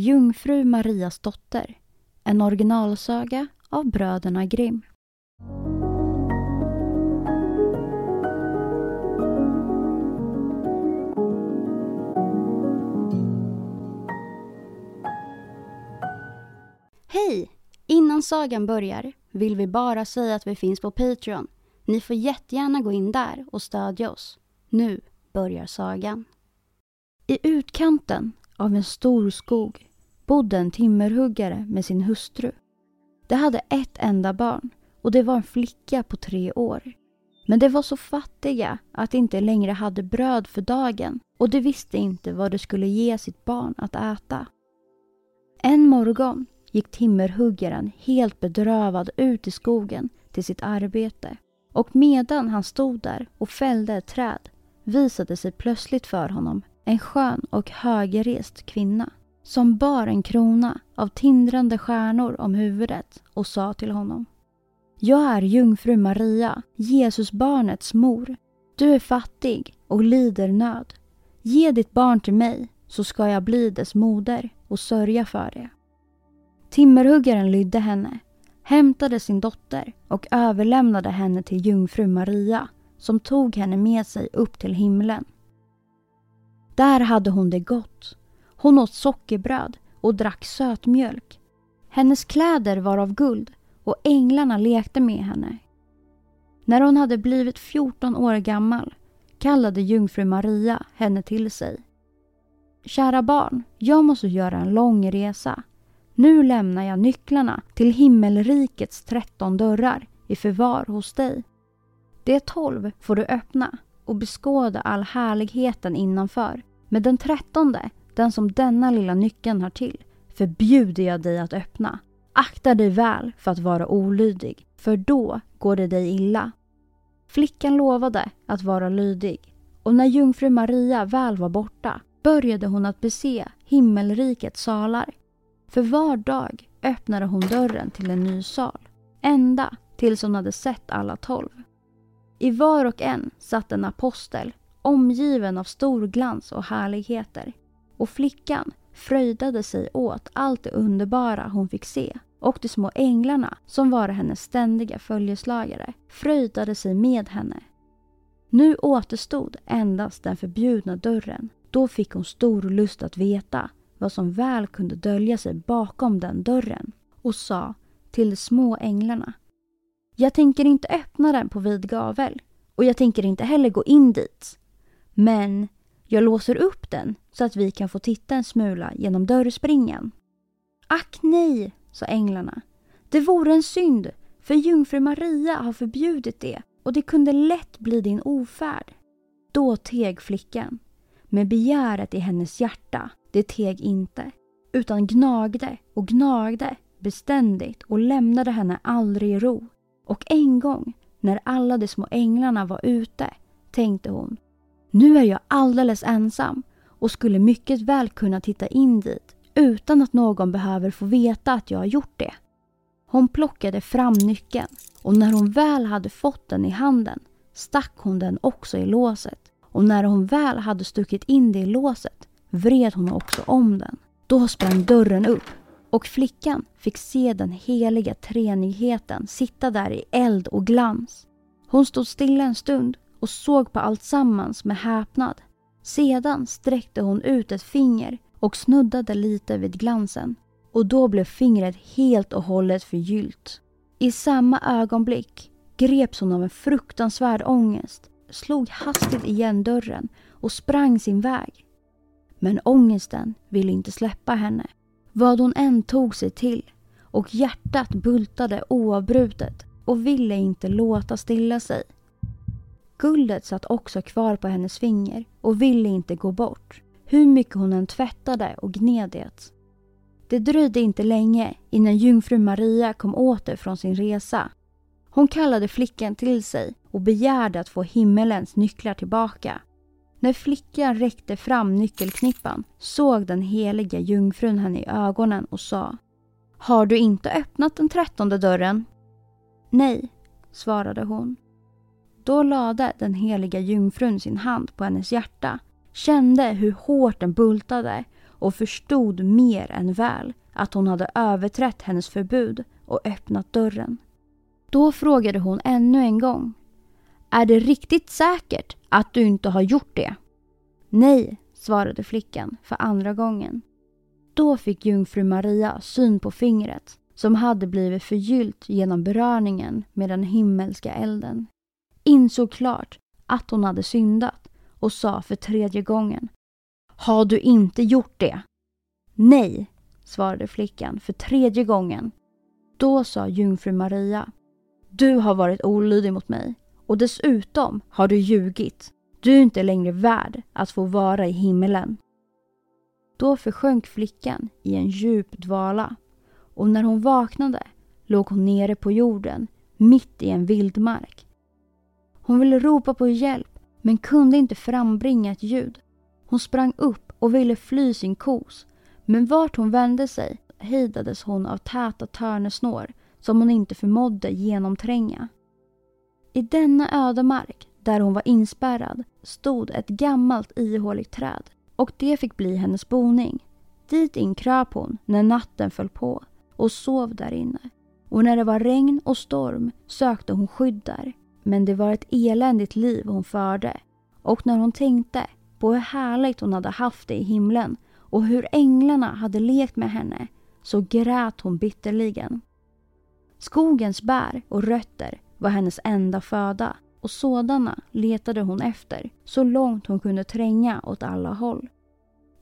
Jungfru Marias dotter. En originalsaga av bröderna Grimm. Hej! Innan sagan börjar vill vi bara säga att vi finns på Patreon. Ni får jättegärna gå in där och stödja oss. Nu börjar sagan. I utkanten av en stor skog bodde en timmerhuggare med sin hustru. De hade ett enda barn och det var en flicka på tre år. Men de var så fattiga att de inte längre hade bröd för dagen och de visste inte vad de skulle ge sitt barn att äta. En morgon gick timmerhuggaren helt bedrövad ut i skogen till sitt arbete. Och medan han stod där och fällde ett träd visade sig plötsligt för honom en skön och högrest kvinna som bar en krona av tindrande stjärnor om huvudet och sa till honom Jag är jungfru Maria, Jesusbarnets mor. Du är fattig och lider nöd. Ge ditt barn till mig så ska jag bli dess moder och sörja för det. Timmerhuggaren lydde henne, hämtade sin dotter och överlämnade henne till jungfru Maria som tog henne med sig upp till himlen. Där hade hon det gott. Hon åt sockerbröd och drack sötmjölk. Hennes kläder var av guld och änglarna lekte med henne. När hon hade blivit 14 år gammal kallade jungfru Maria henne till sig. Kära barn, jag måste göra en lång resa. Nu lämnar jag nycklarna till himmelrikets tretton dörrar i förvar hos dig. De tolv får du öppna och beskåda all härligheten innanför. Men den trettonde, den som denna lilla nyckeln har till, förbjuder jag dig att öppna. Akta dig väl för att vara olydig, för då går det dig illa. Flickan lovade att vara lydig och när jungfru Maria väl var borta började hon att bese himmelrikets salar. För var dag öppnade hon dörren till en ny sal, ända tills hon hade sett alla tolv. I var och en satt en apostel omgiven av stor glans och härligheter. Och flickan fröjdade sig åt allt det underbara hon fick se och de små änglarna, som var hennes ständiga följeslagare, fröjdade sig med henne. Nu återstod endast den förbjudna dörren. Då fick hon stor lust att veta vad som väl kunde dölja sig bakom den dörren och sa till de små änglarna. Jag tänker inte öppna den på vid gavel och jag tänker inte heller gå in dit. Men jag låser upp den så att vi kan få titta en smula genom dörrspringan. Ack nej, sa änglarna. Det vore en synd, för jungfru Maria har förbjudit det och det kunde lätt bli din ofärd. Då teg flickan. Men begäret i hennes hjärta, det teg inte. Utan gnagde och gnagde beständigt och lämnade henne aldrig i ro. Och en gång, när alla de små änglarna var ute, tänkte hon nu är jag alldeles ensam och skulle mycket väl kunna titta in dit utan att någon behöver få veta att jag har gjort det. Hon plockade fram nyckeln och när hon väl hade fått den i handen stack hon den också i låset och när hon väl hade stuckit in det i låset vred hon också om den. Då sprang dörren upp och flickan fick se den heliga treenigheten sitta där i eld och glans. Hon stod stilla en stund och såg på allt sammans med häpnad. Sedan sträckte hon ut ett finger och snuddade lite vid glansen och då blev fingret helt och hållet förgyllt. I samma ögonblick greps hon av en fruktansvärd ångest, slog hastigt igen dörren och sprang sin väg. Men ångesten ville inte släppa henne, vad hon än tog sig till och hjärtat bultade oavbrutet och ville inte låta stilla sig. Guldet satt också kvar på hennes finger och ville inte gå bort, hur mycket hon än tvättade och gned det. Det dröjde inte länge innan jungfru Maria kom åter från sin resa. Hon kallade flickan till sig och begärde att få himmelens nycklar tillbaka. När flickan räckte fram nyckelknippan såg den heliga jungfrun henne i ögonen och sa Har du inte öppnat den trettonde dörren? Nej, svarade hon. Då lade den heliga jungfrun sin hand på hennes hjärta, kände hur hårt den bultade och förstod mer än väl att hon hade överträtt hennes förbud och öppnat dörren. Då frågade hon ännu en gång. Är det riktigt säkert att du inte har gjort det? Nej, svarade flickan för andra gången. Då fick jungfru Maria syn på fingret som hade blivit förgyllt genom beröringen med den himmelska elden. Insåg klart att hon hade syndat och sa för tredje gången har du inte gjort det? Nej, svarade flickan för tredje gången. Då sa jungfru Maria. Du har varit olydig mot mig och dessutom har du ljugit. Du är inte längre värd att få vara i himmelen. Då försjönk flickan i en djup dvala och när hon vaknade låg hon nere på jorden mitt i en vildmark. Hon ville ropa på hjälp men kunde inte frambringa ett ljud. Hon sprang upp och ville fly sin kos. Men vart hon vände sig hejdades hon av täta törnesnår som hon inte förmådde genomtränga. I denna ödemark, där hon var inspärrad, stod ett gammalt ihåligt träd och det fick bli hennes boning. Dit inkröp hon när natten föll på och sov där inne. Och när det var regn och storm sökte hon skydd där. Men det var ett eländigt liv hon förde. Och när hon tänkte på hur härligt hon hade haft det i himlen och hur änglarna hade lekt med henne så grät hon bitterligen. Skogens bär och rötter var hennes enda föda och sådana letade hon efter så långt hon kunde tränga åt alla håll.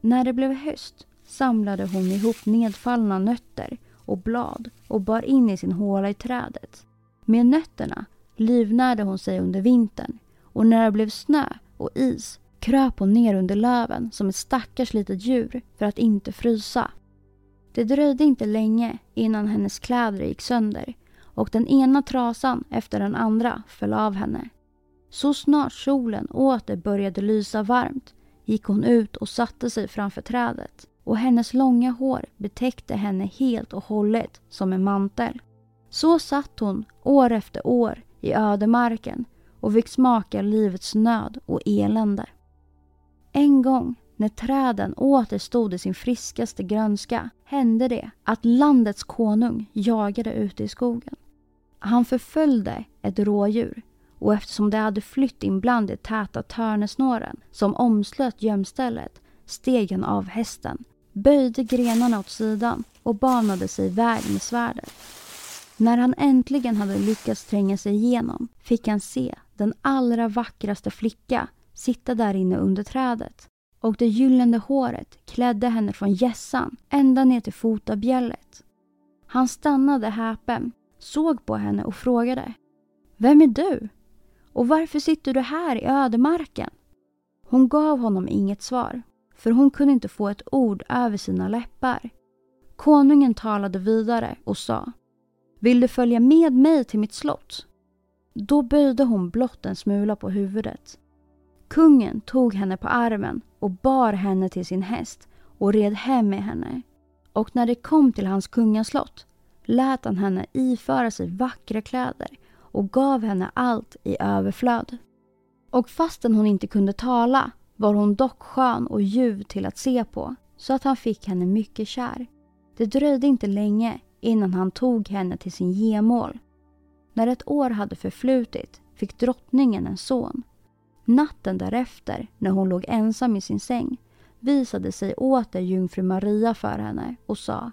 När det blev höst samlade hon ihop nedfallna nötter och blad och bar in i sin håla i trädet. Med nötterna livnärde hon sig under vintern och när det blev snö och is kröp hon ner under löven som ett stackars litet djur för att inte frysa. Det dröjde inte länge innan hennes kläder gick sönder och den ena trasan efter den andra föll av henne. Så snart solen åter började lysa varmt gick hon ut och satte sig framför trädet och hennes långa hår betäckte henne helt och hållet som en mantel. Så satt hon år efter år i ödemarken och fick smaka livets nöd och elände. En gång när träden återstod i sin friskaste grönska hände det att landets konung jagade ute i skogen. Han förföljde ett rådjur och eftersom det hade flytt in bland de täta törnesnåren som omslöt gömstället steg han av hästen, böjde grenarna åt sidan och banade sig väg med svärdet. När han äntligen hade lyckats tränga sig igenom fick han se den allra vackraste flicka sitta där inne under trädet och det gyllene håret klädde henne från gässan ända ner till fotabjället. Han stannade häpen, såg på henne och frågade Vem är du? Och varför sitter du här i ödemarken? Hon gav honom inget svar, för hon kunde inte få ett ord över sina läppar. Konungen talade vidare och sa vill du följa med mig till mitt slott? Då böjde hon blott en smula på huvudet. Kungen tog henne på armen och bar henne till sin häst och red hem med henne. Och när det kom till hans kungaslott lät han henne iföra sig vackra kläder och gav henne allt i överflöd. Och fastän hon inte kunde tala var hon dock skön och ljuv till att se på så att han fick henne mycket kär. Det dröjde inte länge innan han tog henne till sin gemål. När ett år hade förflutit fick drottningen en son. Natten därefter, när hon låg ensam i sin säng, visade sig åter jungfru Maria för henne och sa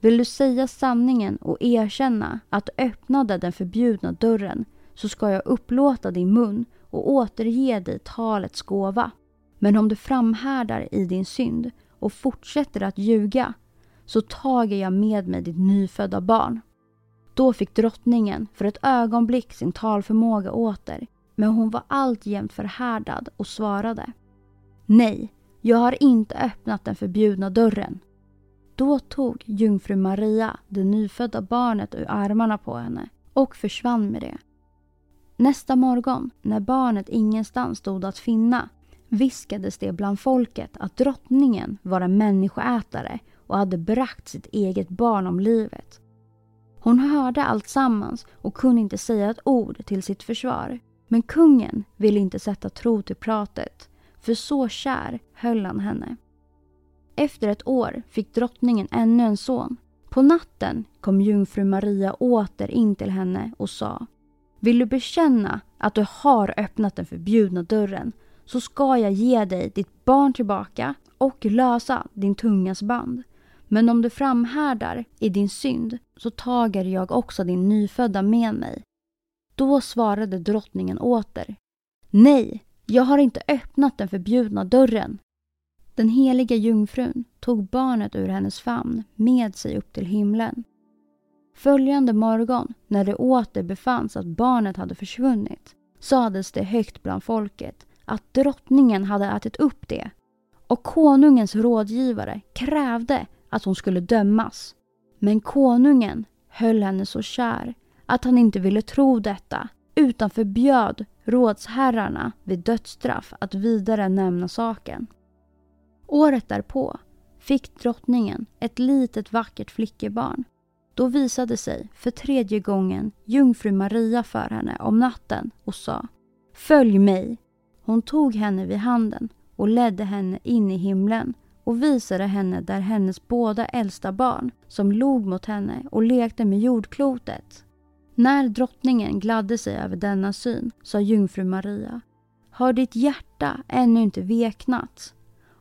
Vill du säga sanningen och erkänna att du öppnade den förbjudna dörren så ska jag upplåta din mun och återge dig talets gåva. Men om du framhärdar i din synd och fortsätter att ljuga så tager jag med mig ditt nyfödda barn. Då fick drottningen för ett ögonblick sin talförmåga åter men hon var alltjämt förhärdad och svarade Nej, jag har inte öppnat den förbjudna dörren. Då tog jungfru Maria det nyfödda barnet ur armarna på henne och försvann med det. Nästa morgon, när barnet ingenstans stod att finna, viskades det bland folket att drottningen var en människoätare och hade bragt sitt eget barn om livet. Hon hörde allt sammans och kunde inte säga ett ord till sitt försvar. Men kungen ville inte sätta tro till pratet, för så kär höll han henne. Efter ett år fick drottningen ännu en son. På natten kom jungfru Maria åter in till henne och sa Vill du bekänna att du har öppnat den förbjudna dörren så ska jag ge dig ditt barn tillbaka och lösa din tungas band. Men om du framhärdar i din synd så tager jag också din nyfödda med mig. Då svarade drottningen åter. Nej, jag har inte öppnat den förbjudna dörren. Den heliga jungfrun tog barnet ur hennes famn med sig upp till himlen. Följande morgon, när det åter befanns att barnet hade försvunnit, sades det högt bland folket att drottningen hade ätit upp det och konungens rådgivare krävde att hon skulle dömas. Men konungen höll henne så kär att han inte ville tro detta utan förbjöd rådsherrarna vid dödsstraff att vidare nämna saken. Året därpå fick drottningen ett litet vackert flickebarn. Då visade sig för tredje gången jungfru Maria för henne om natten och sa Följ mig. Hon tog henne vid handen och ledde henne in i himlen och visade henne där hennes båda äldsta barn som log mot henne och lekte med jordklotet. När drottningen gladde sig över denna syn sa jungfru Maria Har ditt hjärta ännu inte veknat?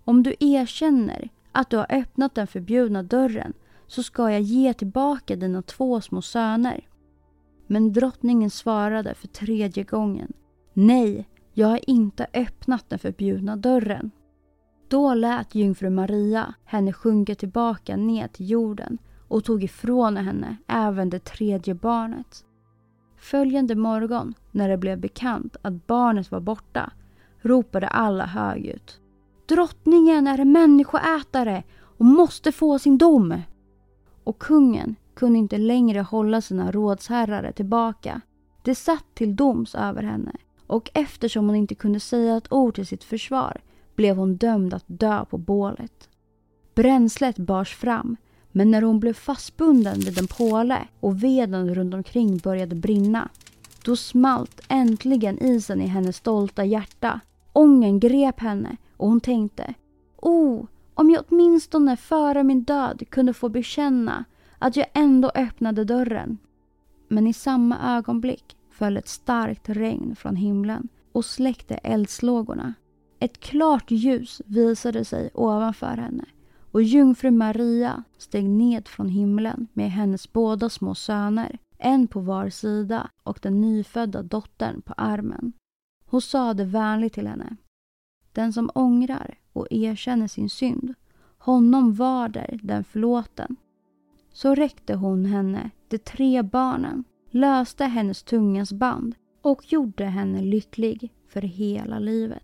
Om du erkänner att du har öppnat den förbjudna dörren så ska jag ge tillbaka dina två små söner. Men drottningen svarade för tredje gången Nej, jag har inte öppnat den förbjudna dörren. Då lät jungfru Maria henne sjunka tillbaka ner till jorden och tog ifrån henne även det tredje barnet. Följande morgon, när det blev bekant att barnet var borta, ropade alla högljutt. Drottningen är en människoätare och måste få sin dom. Och kungen kunde inte längre hålla sina rådsherrar tillbaka. Det satt till doms över henne och eftersom hon inte kunde säga ett ord till sitt försvar blev hon dömd att dö på bålet. Bränslet bars fram men när hon blev fastbunden vid en påle och veden runt omkring började brinna då smalt äntligen isen i hennes stolta hjärta. Ången grep henne och hon tänkte Oh, om jag åtminstone före min död kunde få bekänna att jag ändå öppnade dörren. Men i samma ögonblick föll ett starkt regn från himlen och släckte eldslågorna. Ett klart ljus visade sig ovanför henne och jungfru Maria steg ned från himlen med hennes båda små söner, en på var sida och den nyfödda dottern på armen. Hon sade vänligt till henne. Den som ångrar och erkänner sin synd, honom varder den förlåten. Så räckte hon henne de tre barnen, löste hennes tungas band och gjorde henne lycklig för hela livet.